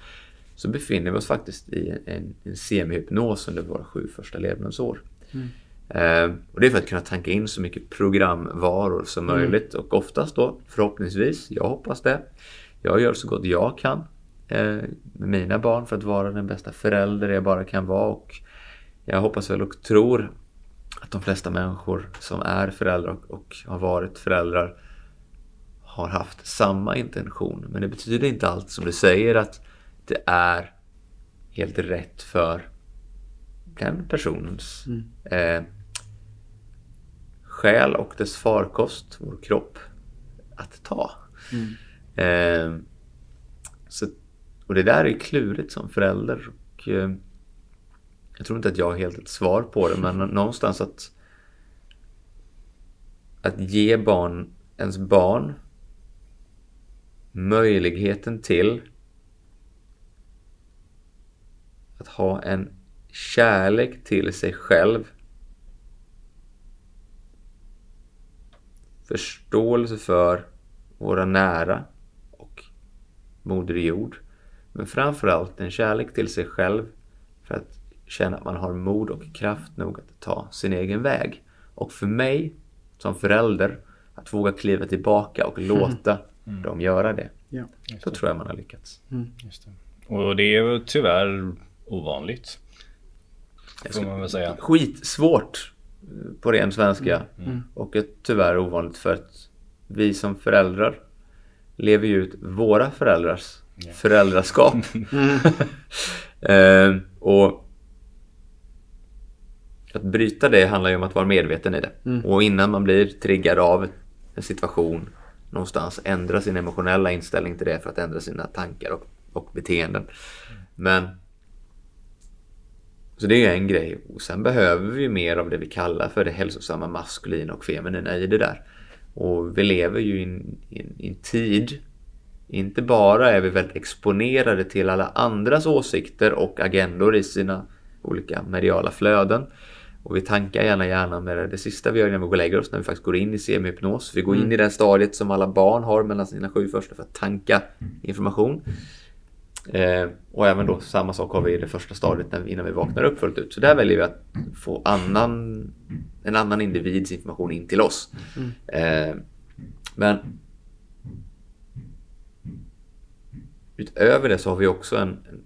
så befinner vi oss faktiskt i en, en semihypnos under våra sju första levnadsår. Eh, och det är för att kunna tanka in så mycket programvaror som möjligt och oftast då förhoppningsvis, jag hoppas det, jag gör så gott jag kan eh, med mina barn för att vara den bästa förälder jag bara kan vara och jag hoppas väl och tror att de flesta människor som är föräldrar och, och har varit föräldrar har haft samma intention. Men det betyder inte alltid som du säger att det är helt rätt för den personens eh, själ och dess farkost, vår kropp, att ta. Eh, så, och det där är klurigt som förälder. Och, eh, jag tror inte att jag har helt ett svar på det, men någonstans att att ge barn, ens barn möjligheten till att ha en kärlek till sig själv. Förståelse för våra nära och Moder Jord. Men framförallt en kärlek till sig själv för att känna att man har mod och kraft nog att ta sin egen väg. Och för mig som förälder att våga kliva tillbaka och låta dem göra det. Ja. Så tror jag man har lyckats. Just det. Och det är tyvärr ovanligt. Får man väl säga. Skitsvårt eh, på ren svenska. Och är tyvärr ovanligt för att vi som föräldrar lever ju ut våra föräldrars föräldraskap. eh, och att bryta det handlar ju om att vara medveten i det. Och innan man blir triggad av en situation någonstans ändra sin emotionella inställning till det för att ändra sina tankar och, och beteenden. Men så det är en grej. Och sen behöver vi mer av det vi kallar för det hälsosamma maskulina och feminina i det där. Och vi lever ju i en, i en, i en tid, inte bara är vi väldigt exponerade till alla andras åsikter och agendor i sina olika mediala flöden. Och vi tankar gärna hjärnan med det. det sista vi gör innan vi går och lägger oss när vi faktiskt går in i semihypnos. Vi går in i det stadiet som alla barn har mellan sina sju första för att tanka information. Eh, och även då samma sak har vi i det första stadiet när, innan vi vaknar upp fullt ut. Så där väljer vi att få annan, en annan individs information in till oss. Eh, men utöver det så har vi också en, en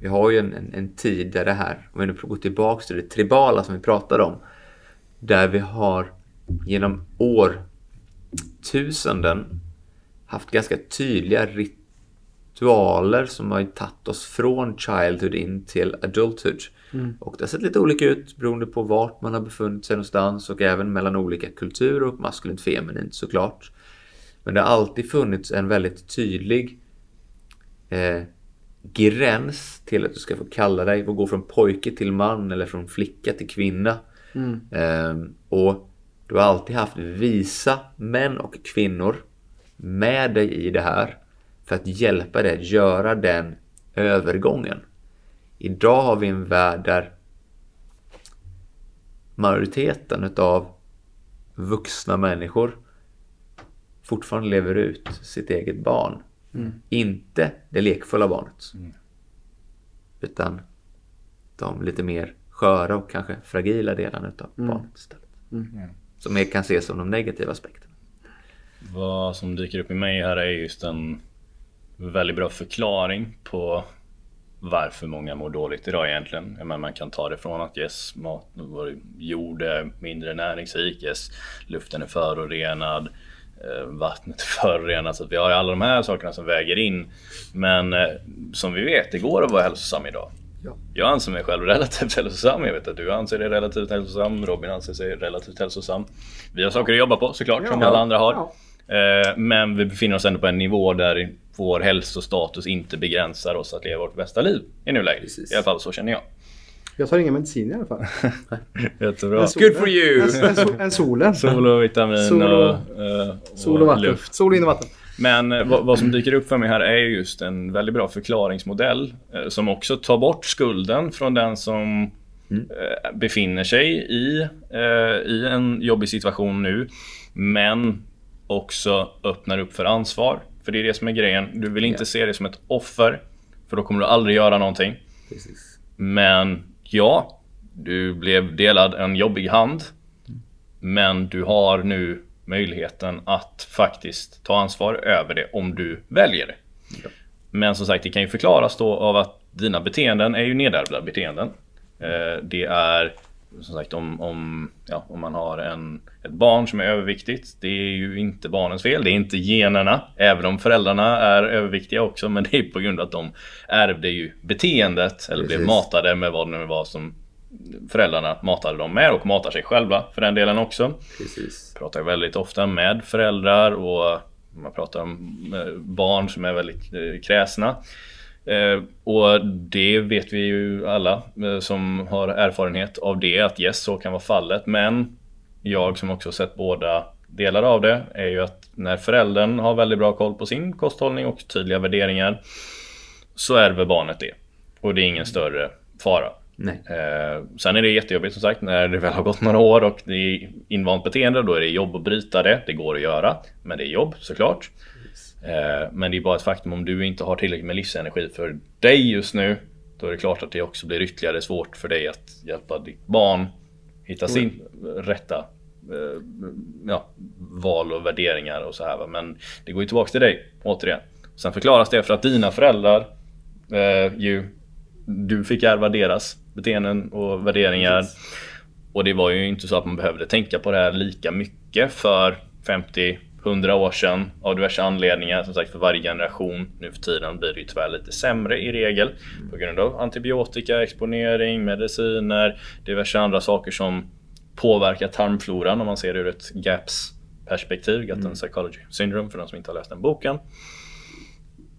vi har ju en, en, en, tid där det här, om vi nu går tillbaka till det tribala som vi pratade om, där vi har genom årtusenden haft ganska tydliga ritualer som har tagit oss från childhood in till adulthood. Mm. Och det har sett lite olika ut beroende på vart man har befunnit sig någonstans och även mellan olika kulturer och maskulint feminint såklart. Men det har alltid funnits en väldigt tydlig eh, gräns till att du ska få kalla dig och gå från pojke till man eller från flicka till kvinna. Mm. Um, och du har alltid haft visa män och kvinnor med dig i det här för att hjälpa dig att göra den övergången. Idag har vi en värld där majoriteten utav vuxna människor fortfarande lever ut sitt eget barn. Mm. Inte det lekfulla barnet. Mm. Utan de lite mer sköra och kanske fragila delarna av mm. barnet istället. Mm. Som mer kan ses som de negativa aspekterna. Vad som dyker upp i mig här är just en väldigt bra förklaring på varför många mår dåligt idag egentligen. Men man kan ta det från att yes, mat, jord är mindre näringsrik, yes, luften är förorenad, Eh, vattnet är förorenat. Så vi har alla de här sakerna som väger in. Men eh, som vi vet, det går att vara hälsosam idag. Ja. Jag anser mig själv relativt hälsosam. Jag vet att du anser dig relativt hälsosam. Robin anser sig relativt hälsosam. Vi har saker att jobba på såklart, ja. som alla andra har. Ja. Eh, men vi befinner oss ändå på en nivå där vår hälsostatus inte begränsar oss att leva vårt bästa liv i nuläget. Precis. I alla fall så känner jag. Jag tar inga medicin i alla fall. Jättebra. Good for you! En, en, en solen. Sol och vitamin sol och, och, uh, sol och vatten. Luft. Sol in i vatten. Men eh, vad, vad, som dyker upp för mig här är just en väldigt bra förklaringsmodell eh, som också tar bort skulden från den som mm. eh, befinner sig i, eh, i en jobbig situation nu. Men också öppnar upp för ansvar. För det är det som är grejen. Du vill inte yeah. se det som ett offer. För då kommer du aldrig göra någonting. Precis. Men ja, du blev delad en jobbig hand. Men du har nu möjligheten att faktiskt ta ansvar över det om du väljer det. Ja. Men som sagt, det kan ju förklaras då av att dina beteenden är ju nedärvda beteenden. Eh, det är som sagt om, om, ja, om man har en, ett barn som är överviktigt. Det är ju inte barnens fel. Det är inte generna. Även om föräldrarna är överviktiga också. Men det är på grund av att de ärvde ju beteendet. Eller Precis. blev matade med vad det nu var som föräldrarna matade dem med och matar sig själva för den delen också. Precis. Pratar väldigt ofta med föräldrar och man pratar om eh, barn som är väldigt eh, kräsna. Eh, och det vet vi ju alla eh, som har erfarenhet av det att yes, så kan vara fallet. Men jag som också sett båda delar av det är ju att när föräldern har väldigt bra koll på sin kosthållning och tydliga värderingar så ärver barnet det. Och det är ingen större fara. Nej. Eh, sen är det jättejobbigt som sagt när det väl har gått några år och det är invant beteende. Då är det jobb att bryta det. Det går att göra. Men det är jobb såklart. Eh, men det är bara ett faktum om du inte har tillräckligt med livsenergi för dig just nu. Då är det klart att det också blir ytterligare svårt för dig att hjälpa ditt barn hitta sin rätta eh, ja, val och värderingar och så här. Men det går ju tillbaks till dig återigen. Sen förklaras det för att dina föräldrar eh, ju du fick ärva deras beteenden och värderingar. Och det var ju inte så att man behövde tänka på det här lika mycket för 50 hundra år sedan av diverse anledningar. Som sagt för varje generation nu för tiden blir det ju tyvärr lite sämre i regel på grund av antibiotika, exponering, mediciner, diverse andra saker som påverkar tarmfloran om man ser det ur ett GAPS perspektiv, Gut and Psychology Syndrome för de som inte har läst den boken.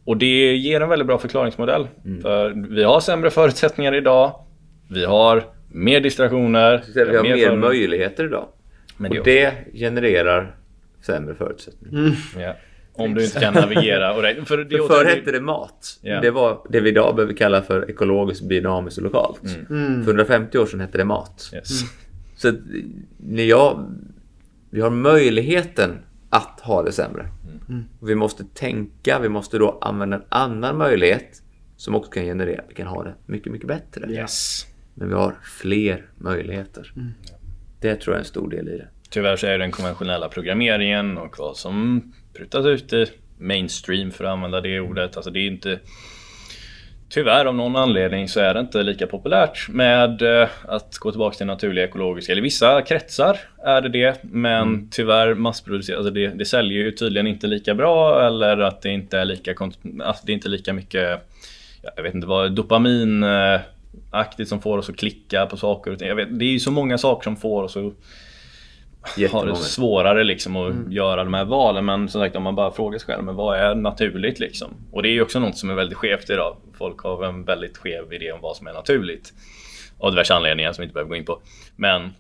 Och det ger en väldigt bra förklaringsmodell. För vi har sämre förutsättningar idag. Vi har mer distraktioner. Vi har mer för- möjligheter idag. Men det och det genererar sämre förutsättningar. Ja. Om du inte kan navigera. Och det, för det För förr hette det mat. Ja. Det var det vi idag behöver kalla för ekologiskt, biodynamiskt och lokalt. Mm. För 150 år sedan hette det mat. Yes. Så att, när jag, vi har möjligheten att ha det sämre. Och vi måste tänka, vi måste då använda en annan möjlighet som också kan generera, vi kan ha det mycket, mycket bättre. Yes. Men vi har fler möjligheter. Det tror jag är en stor del i det. Tyvärr så är den konventionella programmeringen och vad som prutas ut i mainstream för att använda det ordet. Alltså det är inte Tyvärr av någon anledning så är det inte lika populärt med eh, att gå tillbaka till naturliga ekologiska, eller vissa kretsar är det det, men tyvärr massproducerat, alltså det, det säljer ju tydligen inte lika bra eller att det inte är lika, att det inte är lika mycket, ja, jag vet inte vad, dopamin eh, som får oss att klicka på saker och ting. Vet, det är ju så många saker som får oss att har det svårare liksom att göra de här valen. Men som sagt om man bara frågar sig själv, men vad är naturligt liksom? Och det är ju också något som är väldigt skevt idag. Folk har en väldigt skev idé om vad som är naturligt. Av diverse anledningar som vi inte behöver gå in på. Men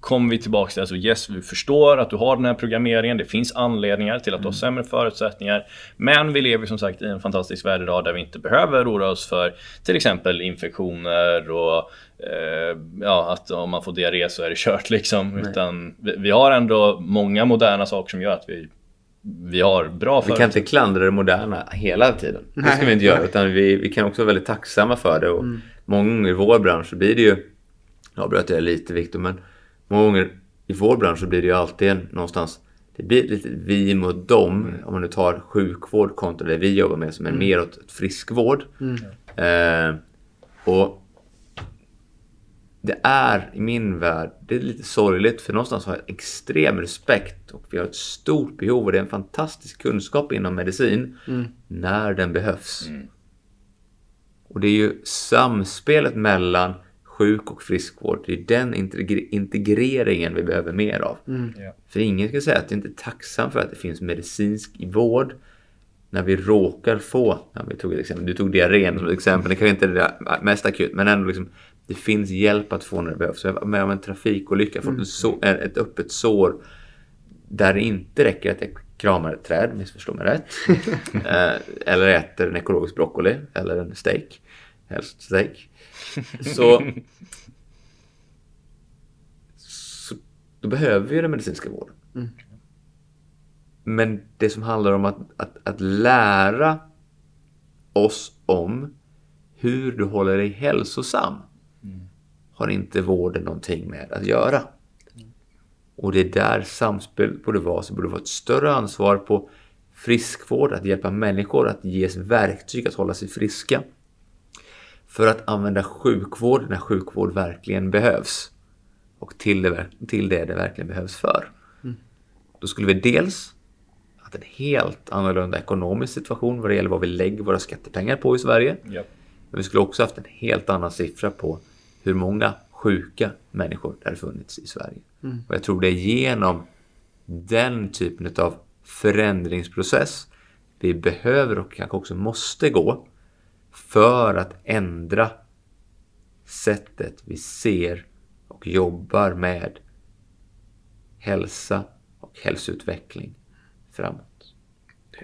kommer vi tillbaka till, alltså yes, vi förstår att du har den här programmeringen. Det finns anledningar till att du har sämre förutsättningar. Men vi lever som sagt i en fantastisk värld idag där vi inte behöver oroa oss för till exempel infektioner och ja, att om man får diarré så är det kört liksom. Utan vi, vi har ändå många moderna saker som gör att vi, vi har bra Vi kan inte klandra det moderna hela tiden. Det ska vi inte göra. Utan vi, vi kan också vara väldigt tacksamma för det. Och Många gånger i vår bransch så blir det ju... Jag bröt det lite Viktor, men många gånger i vår bransch så blir det ju alltid någonstans... Det blir lite vi mot dem. Om man nu tar sjukvård kontra det vi jobbar med som är mer åt åt friskvård. Eh, och det är i min värld, det är lite sorgligt för någonstans har jag extrem respekt och vi har ett stort behov och det är en fantastisk kunskap inom medicin när den behövs. Och det är ju samspelet mellan sjuk och friskvård, det är den integre- integreringen vi behöver mer av. Ja. För ingen ska säga att det inte är tacksam för att det finns medicinsk vård när vi råkar få, ja, vi tog ett exempel, du tog diarrén som ett exempel, det kanske inte är det mest akut, men ändå liksom, det finns hjälp att få när det behövs. Jag var med om en trafikolycka, fått en så, ett öppet sår där det inte räcker att jag kramar ett träd, missförstå mig rätt, eh, eller äter en ekologisk broccoli eller en steak, helst steak. Så, så då behöver vi den medicinska vården. Men det som handlar om att, att, att lära oss om hur du håller dig hälsosam har inte vården någonting med att göra. Och det är där samspel borde vara. Så det borde vara ett större ansvar på friskvård, att hjälpa människor att ges verktyg att hålla sig friska. För att använda sjukvård när sjukvård verkligen behövs. Och till det, till det det verkligen behövs för. Då skulle vi dels haft en helt annorlunda ekonomisk situation vad det gäller vad vi lägger våra skattepengar på i Sverige. Ja. Men vi skulle också haft en helt annan siffra på hur många sjuka människor det har funnits i Sverige. Och jag tror det är genom den typen av förändringsprocess vi behöver och kanske också måste gå för att ändra sättet vi ser och jobbar med hälsa och hälsoutveckling framåt.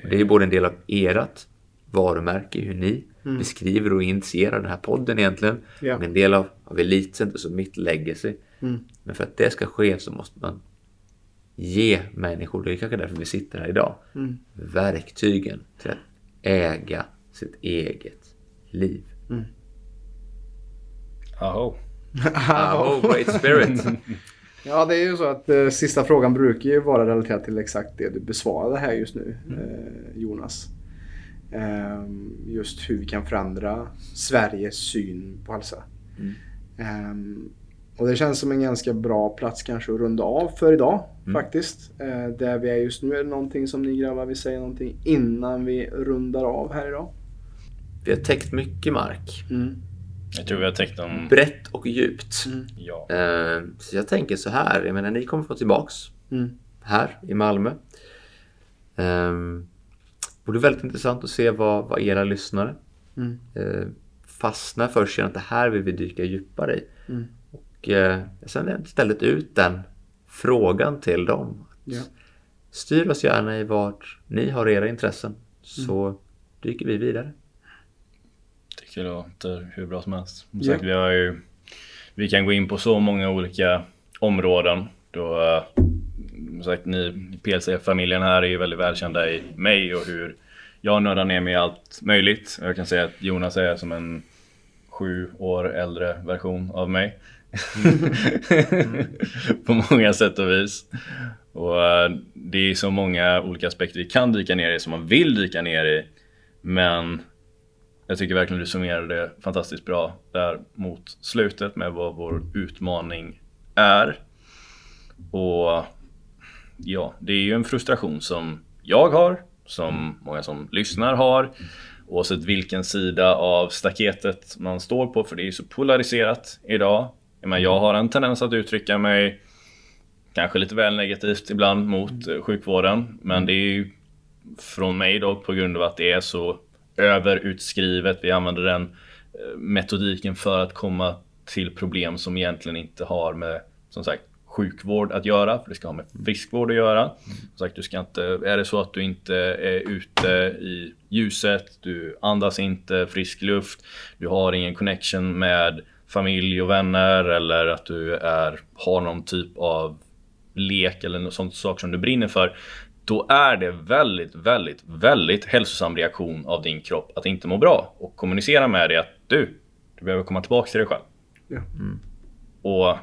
Och det är både en del av ert varumärke, hur ni beskriver och initierar den här podden egentligen. Och en del av, av Elitcenter, så mitt legacy. Men för att det ska ske så måste man ge människor, det är kanske därför vi sitter här idag, verktygen till att äga sitt eget liv. Aho. Oh, great spirit! Ja, det är ju så att eh, sista frågan brukar ju vara relaterad till exakt det du besvarade här just nu, eh, Jonas. Ehm, just hur vi kan förändra Sveriges syn på hälsa. Ehm, Och det känns som en ganska bra plats kanske att runda av för idag faktiskt. Eh, där vi är just nu. Är det någonting som ni grabbar vill säga någonting innan vi rundar av här idag? Vi har täckt mycket mark. Mm. Jag tror vi har täckt dem. Brett och djupt. Ja. Eh, Så jag tänker så här. Jag menar, ni kommer få tillbaks Mm. här i Malmö. Och är väldigt intressant att se vad, vad era lyssnare Mm. eh, fastnar för. Känner att det här vill vi dyka djupare i. Mm. Och eh, jag sen istället ut den frågan till dem. Ja. Styr oss gärna i vart ni har era intressen. Så dyker vi vidare. Tycker det låter hur bra som helst. Som Ja. sagt, vi, har ju, vi kan gå in på så många olika områden. Då, eh, sagt, ni PLC-familjen här är ju väldigt välkända i mig och hur jag nördar ner mig i allt möjligt. Jag kan säga att Jonas är som en sju år äldre version av mig. på många sätt och vis. Och eh, det är så många olika aspekter vi kan dyka ner i som man vill dyka ner i. Men jag tycker verkligen du summerade det fantastiskt bra där mot slutet med vad vår utmaning är. Och ja, det är ju en frustration som jag har, som många som lyssnar har. Oavsett vilken sida av staketet man står på, för det är ju så polariserat idag. Jag, menar, jag har en tendens att uttrycka mig kanske lite väl negativt ibland mot eh, sjukvården, men det är ju från mig då på grund av att det är så överutskrivet. Vi använder den eh, metodiken för att komma till problem som egentligen inte har med som sagt sjukvård att göra, för det ska ha med friskvård att göra. Som sagt, du ska inte, är det så att du inte är ute i ljuset, du andas inte frisk luft, du har ingen connection med familj och vänner eller att du är, har någon typ av lek eller något sånt sak som du brinner för. Då är det väldigt, väldigt, väldigt hälsosam reaktion av din kropp att inte må bra och kommunicera med dig att du, du behöver komma tillbaka till dig själv. Ja. Och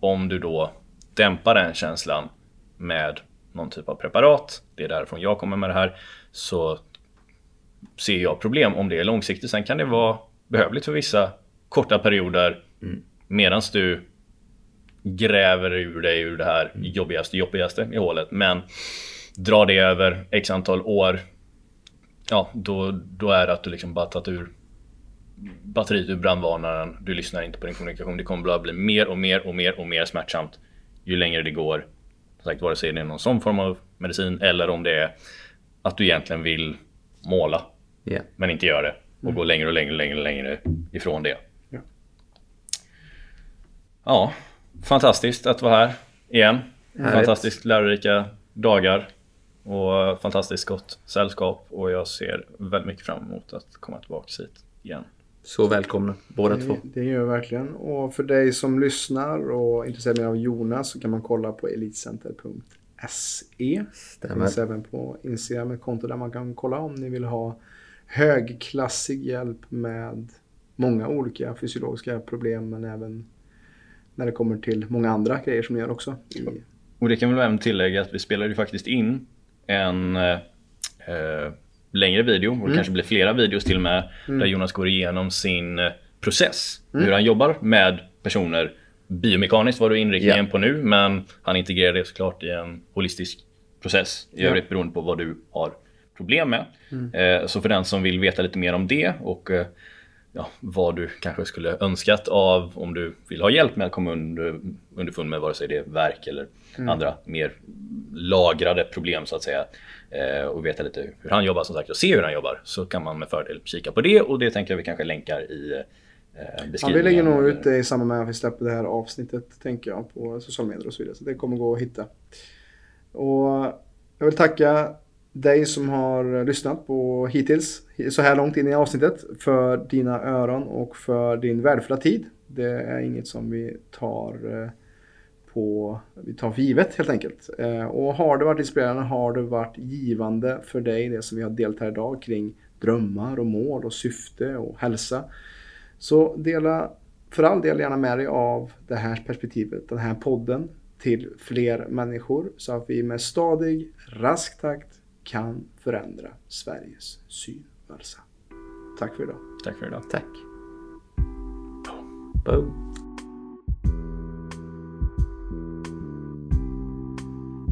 om du då dämpar den känslan med någon typ av preparat, det är därifrån jag kommer med det här, så ser jag problem om det är långsiktigt. Sen kan det vara behövligt för vissa korta perioder medan du gräver ur dig ur det här jobbigaste, jobbigaste i hålet. Men drar det över x antal år, ja då, då är det att du liksom bara tagit ur batteriet ur brandvarnaren, du lyssnar inte på din kommunikation. Det kommer bara bli mer och mer och mer och mer smärtsamt ju längre det går. Som sagt, vare sig det är någon sån form av medicin eller om det är att du egentligen vill måla Ja. men inte gör det och går längre och längre och längre, längre ifrån det. Ja. Ja, fantastiskt att vara här igen. Härligt. Fantastiskt lärorika dagar och fantastiskt gott sällskap och jag ser väldigt mycket fram emot att komma tillbaka hit igen. Så välkomna båda två. Det, det gör jag verkligen. Och för dig som lyssnar och är intresserad av Jonas så kan man kolla på elitcenter.se. Det finns även på Instagram ett konto där man kan kolla om ni vill ha högklassig hjälp med många olika fysiologiska problem men även när det kommer till många andra grejer som ni gör också. I, Och det kan väl även tillägga att vi spelar ju faktiskt in en eh, eh, längre video och det kanske blir flera videos till och med där Jonas går igenom sin eh, process. Hur han jobbar med personer. Biomekaniskt var du inriktningen Ja. på nu men han integrerar det såklart i en holistisk process. I övrigt beroende på vad du har problem med. Eh, så för den som vill veta lite mer om det och eh, ja, vad du kanske skulle önskat av om du vill ha hjälp med att komma under, underfund med vare sig det är verk eller andra mer lagrade problem så att säga. Eh, och veta lite hur han jobbar som sagt och se hur han jobbar så kan man med fördel kika på det och det tänker jag vi kanske länkar i eh, ja, vi beskrivningen. lägger nog ut det i samband med att vi släpper det här avsnittet tänker jag på sociala medier och så vidare. Så det kommer gå att hitta. Och jag vill tacka dig som har lyssnat på hittills, så här långt in i avsnittet, för dina öron och för din värdefulla tid. Det är inget som vi tar eh, på, vi tar för givet helt enkelt. Eh, och har det varit inspirerande, har det varit givande för dig, det som vi har delat här idag kring drömmar och mål och syfte och hälsa. Så dela för all del gärna med dig av det här perspektivet, den här podden till fler människor så att vi med stadig, rask takt kan förändra Sveriges syn på hälsa. Tack för idag. Tack för idag. Tack. Boom.